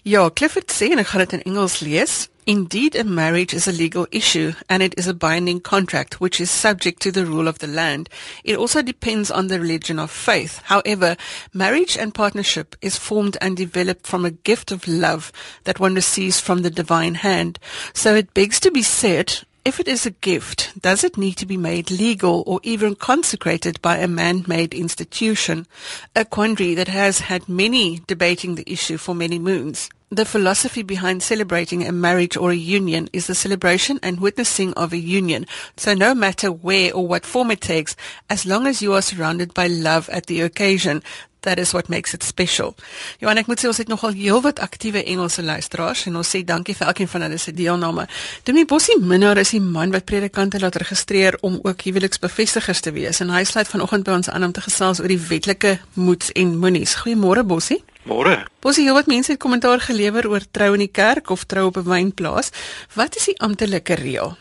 Speaker 2: Ja, Clifford sê en ek gaan dit in Engels lees. Indeed, a marriage is a legal issue and it is a binding contract which is subject to the rule of the land. It also depends on the religion of faith. However, marriage and partnership is formed and developed from a gift of love that one receives from the divine hand. So it begs to be said, If it is a gift, does it need to be made legal or even consecrated by a man-made institution? A quandary that has had many debating the issue for many moons. The philosophy behind celebrating a marriage or a union is the celebration and witnessing of a union. So no matter where or what form it takes, as long as you are surrounded by love at the occasion, that is what makes it special. Johan, ek moet sê ons het nogal heelwat aktiewe Engelse luisteraars en ons sê dankie vir elkeen van hulle se deelname. Dominee Bossie Minnar is die man wat predikante laat registreer om ook huweliksbevestigers te wees en hy sluit vanoggend by ons aan om te gesels oor die wetlike moets en moenies. Goeiemôre Bossie.
Speaker 7: Môre.
Speaker 2: Bosie, heelwat mense het kommentaar gelewer oor trou in die kerk of trou op 'n wynplaas. Wat is die amptelike reël?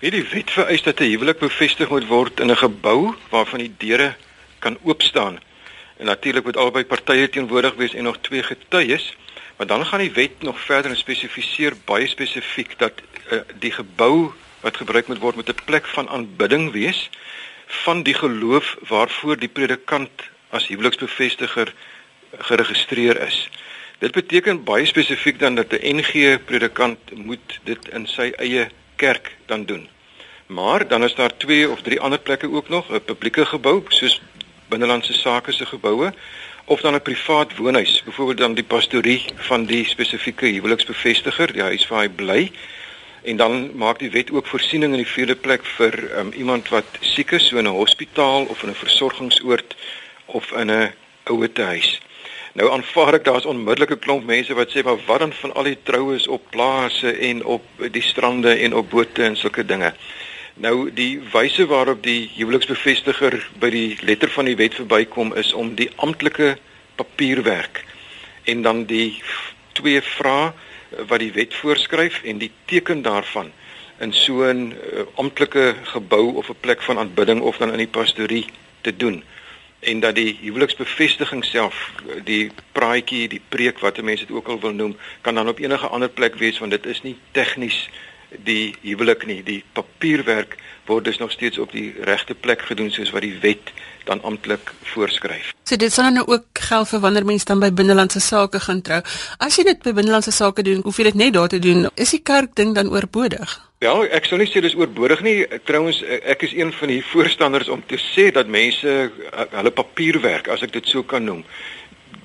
Speaker 7: Wie die wet vereis dat 'n huwelik bevestig moet word in 'n gebou waarvan die deure kan oop staan. En natuurlik moet albei partye teenwoordig wees en nog twee getuies. Maar dan gaan die wet nog verder en spesifiseer baie spesifiek dat uh, die gebou wat gebruik moet word met 'n plek van aanbidding wees van die geloof waarvoor die predikant as huweliksbevestiger geregistreer is. Dit beteken baie spesifiek dan dat 'n NG predikant moet dit in sy eie kerk dan doen. Maar dan is daar twee of drie ander plekke ook nog, 'n publieke gebou soos binnelandse sake se geboue of dan 'n privaat woonhuis, byvoorbeeld dan die pastorie van die spesifieke huweliksbevestiger, die huis waar hy bly. En dan maak die wet ook voorsiening in die vierde plek vir um, iemand wat siek is, so in 'n hospitaal of in 'n versorgingsoord of in 'n ouete huis. Nou aanvaar ek daar's onmiddellike klomp mense wat sê maar wat dan van al die troues op plase en op die strande en op bote en sulke dinge. Nou die wyse waarop die huweliksbevestiger by die letter van die wet verbykom is om die amptelike papierwerk en dan die twee vrae wat die wet voorskryf en die teken daarvan in so 'n uh, amptelike gebou of 'n plek van aanbidding of dan in die pastorie te doen. En dat die huweliksbevestiging self die praatjie die preek wat mense dit ook al wil noem kan dan op enige ander plek wees want dit is nie tegnies die huwelik nie die papierwerk word dus nog steeds op die regte plek gedoen soos wat die wet dan amptelik voorskryf.
Speaker 2: So dit sal nou ook geld vir wanneer mense dan by binnelandse sake gaan trou. As jy dit by binnelandse sake doen, hoef jy dit net daar te doen. Is die kerk ding dan oorbodig?
Speaker 7: Ja, ek sou nie sê dis oorbodig nie. Trouwens, ek is een van die voorstanders om te sê dat mense eh, hulle papierwerk, as ek dit so kan noem,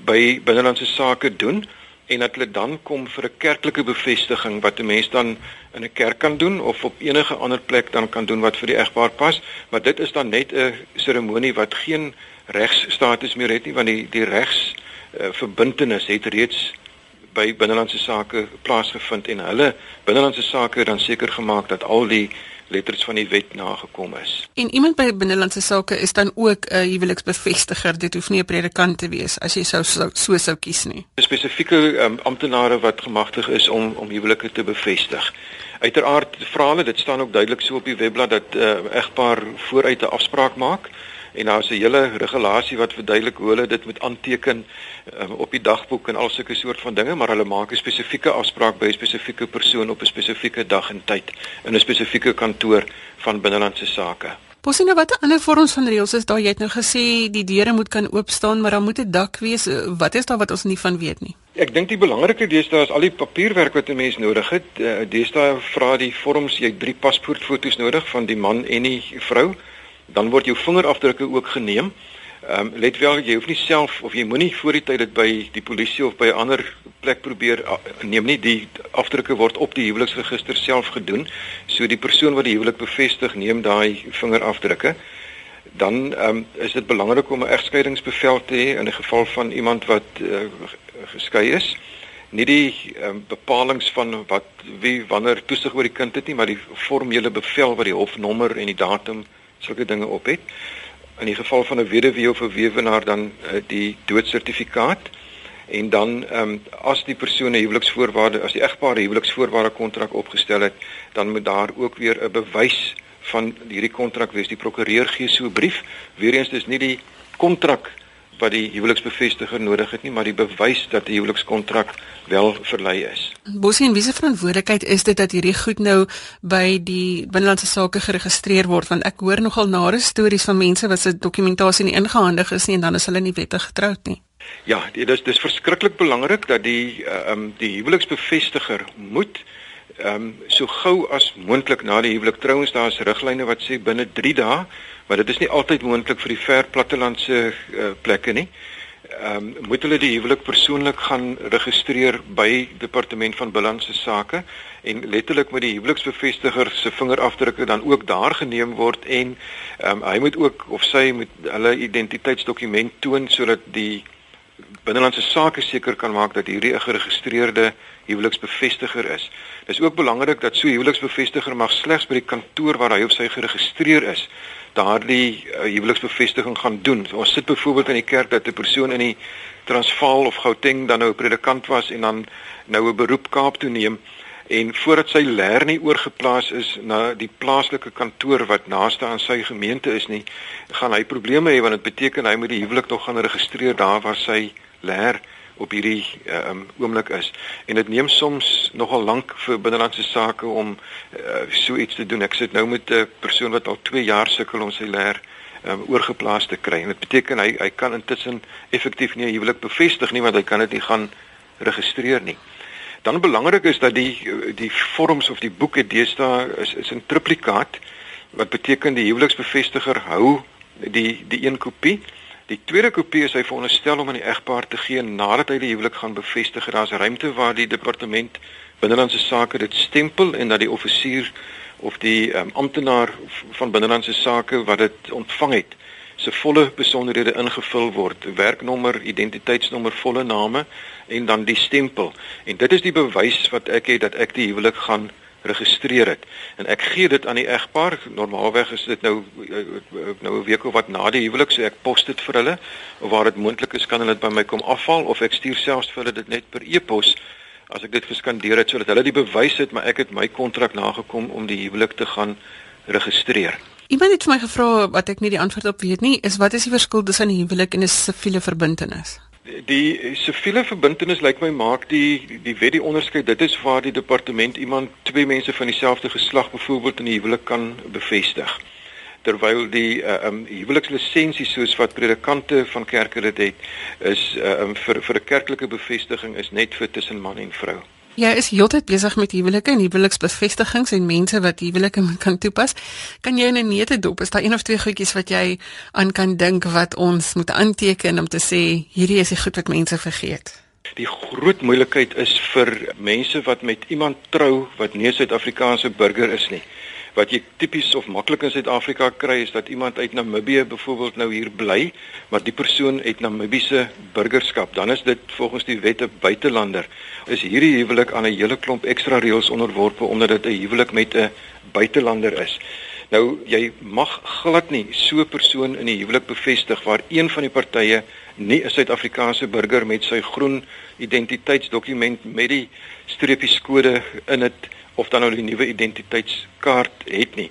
Speaker 7: by binnelandse sake doen en dat hulle dan kom vir 'n kerklike bevestiging wat 'n mens dan in 'n kerk kan doen of op enige ander plek dan kan doen wat vir die egpaar pas, maar dit is dan net 'n seremonie wat geen regsstatus meer het nie want die die regs uh, verbintenis het reeds by binnelandse sake plaasgevind en hulle binnelandse sake dan seker gemaak dat al die letters van die wet nagekom is.
Speaker 2: En iemand by binnelandse sake is dan ook 'n huweliksbevestiger. Dit hoef nie 'n predikant te wees as jy sou so so sou kies nie.
Speaker 7: Spesifieke um, amptenare wat gemagtig is om om huwelike te bevestig. Uiteraard vra hulle, dit staan ook duidelik so op die webblad dat 'n uh, egpaar vooruit 'n afspraak maak en daar's 'n hele regulasie wat verduidelik hoe hulle dit moet aanteken um, op die dagboek en al sulke soort van dinge, maar hulle maak 'n spesifieke afspraak by 'n spesifieke persoon op 'n spesifieke dag en tyd in 'n spesifieke kantoor van binnelandse sake.
Speaker 2: Posine nou, wat ander vorms van reëls is daar? Jy het nou gesê die deure moet kan oop staan maar dan moet 'n dak wees. Wat is daar wat ons nie van weet nie?
Speaker 7: Ek dink die belangrike deesdae is al die papierwerk wat 'n mens nodig het. Uh, deesdae vra die vorms jy drie paspoortfoto's nodig van die man en die vrou dan word jou vingerafdrukke ook geneem. Ehm um, let wel jy hoef nie self of jy moenie voor die tyd dit by die polisie of by 'n ander plek probeer neem nie die afdrukke word op die huweliksregister self gedoen. So die persoon wat die huwelik bevestig neem daai vingerafdrukke. Dan ehm um, is dit belangrik om 'n egskeidingsbevel te hê in 'n geval van iemand wat uh, geskei is. Nie die um, bepalinge van wat wie wanneer toesig oor die kind het nie, maar die formele bevel wat die hofnommer en die datum sulke dinge op het. In die geval van 'n weduwee of 'n weewenaar dan uh, die doodsertifikaat en dan ehm um, as die persoon 'n huweliksvoorwaarde as die egpaar huweliksvoorwaarde kontrak opgestel het, dan moet daar ook weer 'n bewys van hierdie kontrak wees. Die prokureur gee so 'n brief. Weereens dis nie die kontrak wat die huweliksbevestiger nodig het nie, maar die bewys dat die huwelikskontrak wel verlei is.
Speaker 2: Bosie en wie se verantwoordelikheid is dit dat hierdie goed nou by die binnelandse sake geregistreer word want ek hoor nogal nare stories van mense wat se dokumentasie nie ingehandig is nie en dan is hulle nie wettig getroud nie.
Speaker 7: Ja, dit is dis verskriklik belangrik dat die ehm um, die huweliksbevestiger moet ehm um, so gou as moontlik na die huwelik. Trouens daar's riglyne wat sê binne 3 dae, maar dit is nie altyd moontlik vir die ver plattelandse uh, plekke nie. Ehm um, moet hulle die huwelik persoonlik gaan registreer by departement van binnelandse sake en letterlik met die huweliksbevestiger se vingerafdrukke dan ook daar geneem word en ehm um, hy moet ook of sy moet hulle identiteitsdokument toon sodat die binnelandse sake seker kan maak dat hierdie 'n geregistreerde huweliksbevestiger is. Dis ook belangrik dat so 'n huweliksbevestiger mag slegs by die kantoor waar hy of sy geregistreer is daardie uh, huweliksbevestiging gaan doen. So, ons sit byvoorbeeld in die kerk dat 'n persoon in die Transvaal of Gauteng dan nou 'n predikant was en dan nou 'n beroep Kaap toe neem en voordat sy leer nie oorgeplaas is na die plaaslike kantoor wat naaste aan sy gemeente is nie, gaan hy probleme hê want dit beteken hy moet die huwelik nog gaan registreer daar waar sy leer op hierdie uh, um, oomblik is. En dit neem soms nogal lank vir binnelandse sake om uh, so iets te doen. Ek sit nou met 'n persoon wat al 2 jaar sukkel om sy leer um, oorgeplaas te kry. En dit beteken hy hy kan intussen effektief nie 'n huwelik bevestig nie want hy kan dit nie gaan registreer nie. Dan belangrik is dat die die vorms of die boeke deesdae is is in triplikaat wat beteken die huweliksbevestiger hou die die een kopie Die tweede kopie is hy veronderstel om aan die egpaar te gee nadat hy die huwelik gaan bevestig. Daar's ruimte waar die departement binnelandse sake dit stempel en dat die offisier of die um, amptenaar van binnelandse sake wat dit ontvang het se volle besonderhede ingevul word, werknommer, identiteitsnommer, volle name en dan die stempel. En dit is die bewys wat ek het dat ek die huwelik gaan registreer het. En ek gee dit aan die egpaar. Normaalweg is dit nou nou 'n week of wat na die huwelik, so ek pos dit vir hulle of waar dit moontlik is kan hulle dit by my kom afhaal of ek stuur selfs vir hulle dit net per e-pos as ek dit geskandeer het sodat hulle die bewys het maar ek het my kontrak nagekom om die huwelik te gaan registreer.
Speaker 2: Iemand het my gevra wat ek nie die antwoord op weet nie, is wat is die verskil tussen 'n huwelik en 'n siviele verbintenis?
Speaker 7: Die siviele verbintenis lyk my maak die die wet die onderskeid. Dit is waar die departement iemand twee mense van dieselfde geslag byvoorbeeld in 'n huwelik kan bevestig. Terwyl die uh, um huwelikslisensie soos wat predikante van kerke dit het, is uh, um vir vir 'n kerklike bevestiging is net vir tussen man en vrou.
Speaker 2: Jy is heeltyd besig met huwelike en huweliksbevestigings en mense wat huwelike kan toepas. Kan jy in 'n neete dop is daar een of twee goedjies wat jy aan kan dink wat ons moet aanteken om te sê hierdie is die goed wat mense vergeet?
Speaker 7: Die groot moeilikheid is vir mense wat met iemand trou wat nie 'n Suid-Afrikaanse burger is nie wat jy tipies of maklik in Suid-Afrika kry is dat iemand uit Namibië byvoorbeeld nou hier bly, maar die persoon het Namibiese burgerskap, dan is dit volgens die wette buitelander. Is hierdie huwelik aan 'n hele klomp ekstra reëls onderworpe omdat dit 'n huwelik met 'n buitelander is. Nou jy mag glad nie so 'n persoon in die huwelik bevestig waar een van die partye nie 'n Suid-Afrikaanse burger met sy groen identiteitsdokument met die streepieskode in dit of dan nou die nuwe identiteitskaart het nie.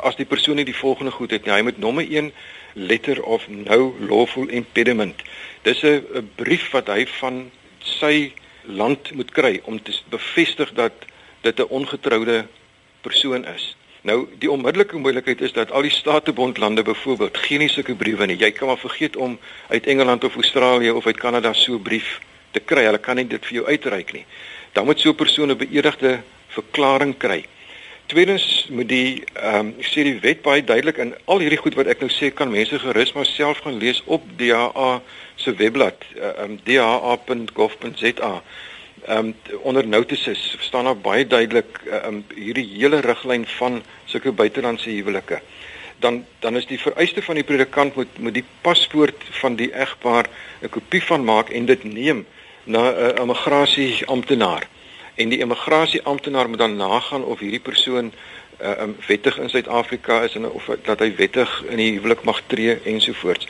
Speaker 7: As die persoon nie die volgende goed het nie, hy moet nommer 1 letter of no lawful impediment. Dis 'n brief wat hy van sy land moet kry om te bevestig dat dit 'n ongetroude persoon is. Nou die onmiddellike moontlikheid is dat al die statebondlande byvoorbeeld geen nie sulke briewe nie. Jy kan maar vergeet om uit Engeland of Australië of uit Kanada so 'n brief te kry. Hulle kan nie dit vir jou uitreik nie. Dan moet so 'n persoon 'n beëdigde verklaring kry. Tweedens moet die ehm um, sê die wet baie duidelik in al hierdie goed wat ek nou sê kan mense gerus maar self gaan lees op DHA se webblad ehm um, dha.gov.za. Ehm um, onder notices staan daar baie duidelik ehm um, hierdie hele riglyn van sulke buitelandse huwelike. Dan dan is die vereiste van die predikant moet moet die paspoort van die egpaar 'n kopie van maak en dit neem na 'n uh, immigrasie amptenaar en die immigrasieamptenaar moet dan nagaan of hierdie persoon uh, wettig in Suid-Afrika is en of dat hy wettig in die huwelik mag tree ensovoorts.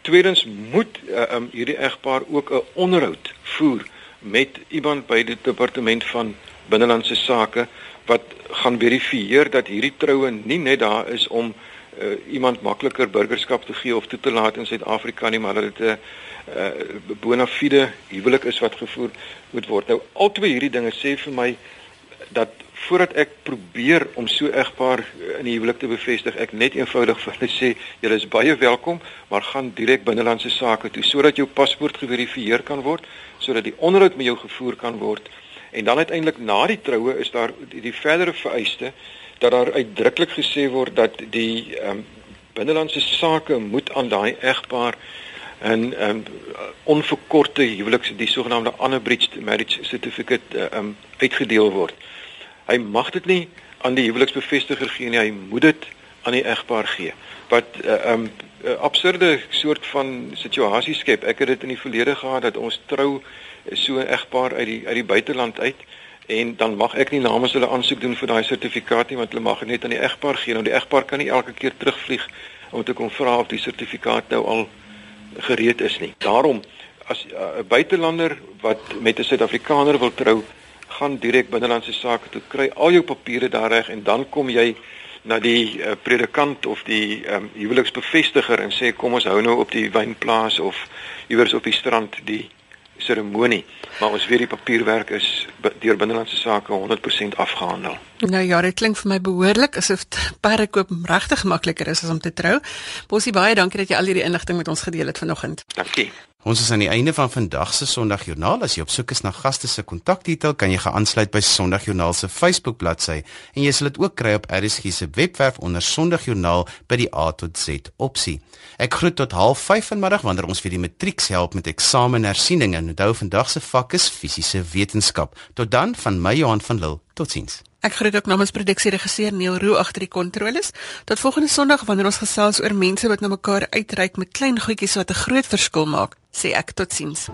Speaker 7: Tweedens moet uh, um, hierdie egpaar ook 'n onderhoud voer met iemand by die departement van binnelandse sake wat gaan verifieer dat hierdie troue nie net daar is om uh, iemand makliker burgerskap te gee of toe te laat in Suid-Afrika nie, maar dat dit 'n uh, uh, bona fide huwelik is wat gevoer moet word. Nou albei hierdie dinge sê vir my dat voordat ek probeer om so egpaar in die huwelik te bevestig, ek net eenvoudig vir hulle sê, julle is baie welkom, maar gaan direk binnelandse sake toe sodat jou paspoort geverifieer kan word, sodat die onderhoud met jou gevoer kan word En dan uiteindelik na die troue is daar die, die verdere vereiste dat daar uitdruklik gesê word dat die um, binnelandse sake moet aan daai egpaar en um, onverkorte huweliks die sogenaamde unabridged marriage certificate ehm um, uitgedeel word. Hy mag dit nie aan die huweliksbevestiger gee nie, hy moet dit aan die egpaar gee. Wat eh, ehm uh, um, absurde soort van situasie skep. Ek het dit in die verlede gehad dat ons trou so 'n egpaar uit die uit die buiteland uit en dan mag ek nie namens hulle aansoek doen vir daai sertifikaat nie want hulle mag dit net aan die egpaar gee. Nou die egpaar kan nie elke keer terugvlieg om te kom vra of die sertifikaat nou al gereed is nie. Daarom as uh, 'n buitelander wat met 'n Suid-Afrikaner wil trou, gaan direk binnelandse sake toe kry al jou papiere daar reg en dan kom jy na die uh, predikant of die um, huweliksbevestiger en sê kom ons hou nou op die wynplaas of iewers op die strand die seremonie. Maar ons weet die papierwerk is deur binnelandse sake 100% afgehandel.
Speaker 2: Nou ja, dit klink vir my behoorlik asof perde koop regtig makliker is as om te trou. Bosie baie dankie dat jy al hierdie inligting met ons gedeel het vanoggend.
Speaker 7: Dankie.
Speaker 1: Ons is aan die einde van vandag se Sondagjoernaal. As jy op soek is na gaste se kontakdetail, kan jy geaansluit by Sondagjoernaal se Facebook bladsy en jy sal dit ook kry op RSG se webwerf onder Sondagjoernaal by die A tot Z opsie. Ek groet tot 05:30 vanmiddag wanneer ons vir die matrieks help met eksamenhersiening en onthou vandag se vak is fisiese wetenskap. Tot dan van my Johan van Lille. Totsiens.
Speaker 2: Ek groet ook namens produksieregisseur Neil Roo agter die kontroles. Tot volgende Sondag wanneer ons gesels oor mense wat na mekaar uitreik met klein goedjies wat 'n groot verskil maak sê ek totsiens.